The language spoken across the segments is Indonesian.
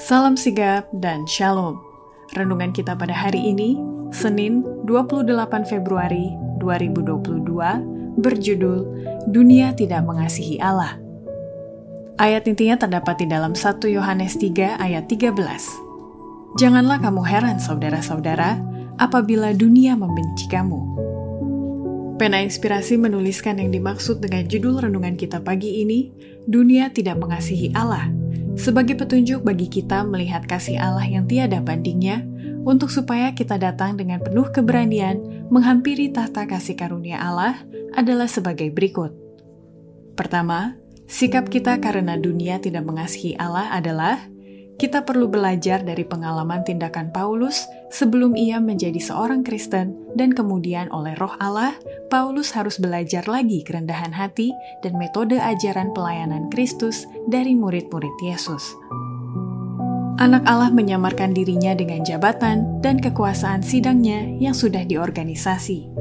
Salam sigap dan shalom. Renungan kita pada hari ini, Senin 28 Februari 2022, berjudul Dunia Tidak Mengasihi Allah. Ayat intinya terdapat di dalam 1 Yohanes 3 ayat 13. Janganlah kamu heran saudara-saudara apabila dunia membenci kamu. Pena Inspirasi menuliskan yang dimaksud dengan judul renungan kita pagi ini, Dunia Tidak Mengasihi Allah – sebagai petunjuk bagi kita melihat kasih Allah yang tiada bandingnya, untuk supaya kita datang dengan penuh keberanian menghampiri tahta kasih karunia Allah adalah sebagai berikut. Pertama, sikap kita karena dunia tidak mengasihi Allah adalah kita perlu belajar dari pengalaman tindakan Paulus sebelum ia menjadi seorang Kristen dan kemudian oleh roh Allah, Paulus harus belajar lagi kerendahan hati dan metode ajaran pelayanan Kristus dari murid-murid Yesus. Anak Allah menyamarkan dirinya dengan jabatan dan kekuasaan sidangnya yang sudah diorganisasi.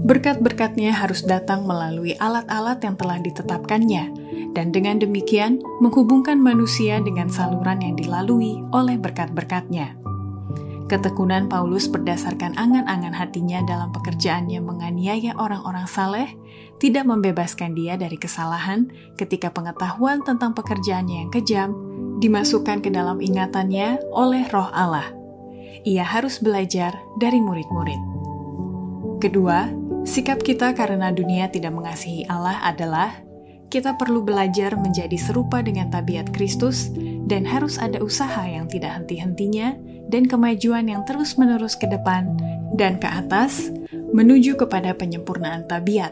Berkat-berkatnya harus datang melalui alat-alat yang telah ditetapkannya, dan dengan demikian menghubungkan manusia dengan saluran yang dilalui oleh berkat-berkatnya. Ketekunan Paulus berdasarkan angan-angan hatinya dalam pekerjaannya menganiaya orang-orang saleh tidak membebaskan dia dari kesalahan ketika pengetahuan tentang pekerjaannya yang kejam dimasukkan ke dalam ingatannya oleh roh Allah. Ia harus belajar dari murid-murid. Kedua, sikap kita karena dunia tidak mengasihi Allah adalah kita perlu belajar menjadi serupa dengan tabiat Kristus, dan harus ada usaha yang tidak henti-hentinya dan kemajuan yang terus-menerus ke depan dan ke atas menuju kepada penyempurnaan tabiat.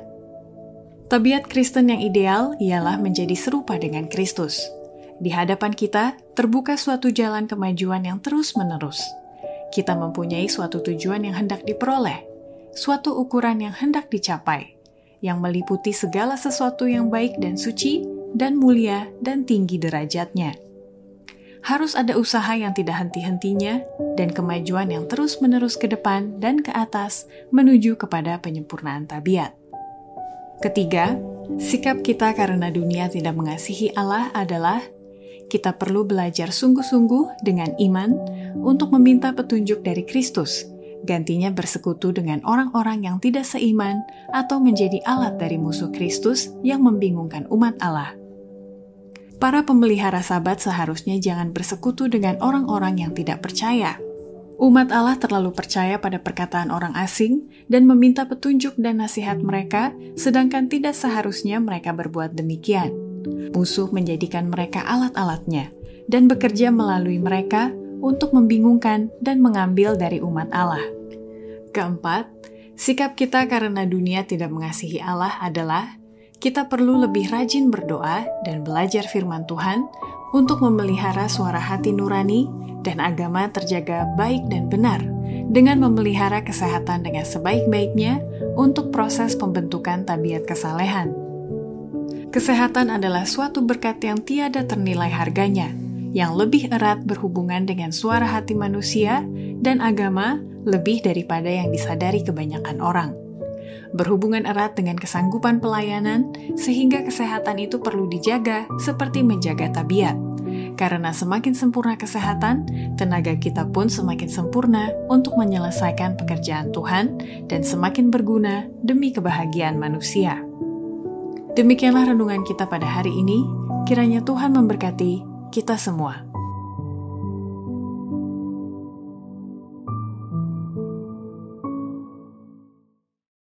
Tabiat Kristen yang ideal ialah menjadi serupa dengan Kristus. Di hadapan kita terbuka suatu jalan kemajuan yang terus-menerus. Kita mempunyai suatu tujuan yang hendak diperoleh, suatu ukuran yang hendak dicapai yang meliputi segala sesuatu yang baik dan suci, dan mulia dan tinggi derajatnya. Harus ada usaha yang tidak henti-hentinya, dan kemajuan yang terus-menerus ke depan dan ke atas menuju kepada penyempurnaan tabiat. Ketiga, sikap kita karena dunia tidak mengasihi Allah adalah kita perlu belajar sungguh-sungguh dengan iman untuk meminta petunjuk dari Kristus gantinya bersekutu dengan orang-orang yang tidak seiman atau menjadi alat dari musuh Kristus yang membingungkan umat Allah. Para pemelihara sabat seharusnya jangan bersekutu dengan orang-orang yang tidak percaya. Umat Allah terlalu percaya pada perkataan orang asing dan meminta petunjuk dan nasihat mereka, sedangkan tidak seharusnya mereka berbuat demikian. Musuh menjadikan mereka alat-alatnya dan bekerja melalui mereka untuk membingungkan dan mengambil dari umat Allah. Keempat, sikap kita karena dunia tidak mengasihi Allah adalah kita perlu lebih rajin berdoa dan belajar firman Tuhan untuk memelihara suara hati nurani dan agama terjaga baik dan benar dengan memelihara kesehatan dengan sebaik-baiknya untuk proses pembentukan tabiat kesalehan. Kesehatan adalah suatu berkat yang tiada ternilai harganya, yang lebih erat berhubungan dengan suara hati manusia dan agama lebih daripada yang disadari kebanyakan orang. Berhubungan erat dengan kesanggupan pelayanan, sehingga kesehatan itu perlu dijaga seperti menjaga tabiat. Karena semakin sempurna kesehatan, tenaga kita pun semakin sempurna untuk menyelesaikan pekerjaan Tuhan dan semakin berguna demi kebahagiaan manusia. Demikianlah renungan kita pada hari ini. Kiranya Tuhan memberkati kita semua.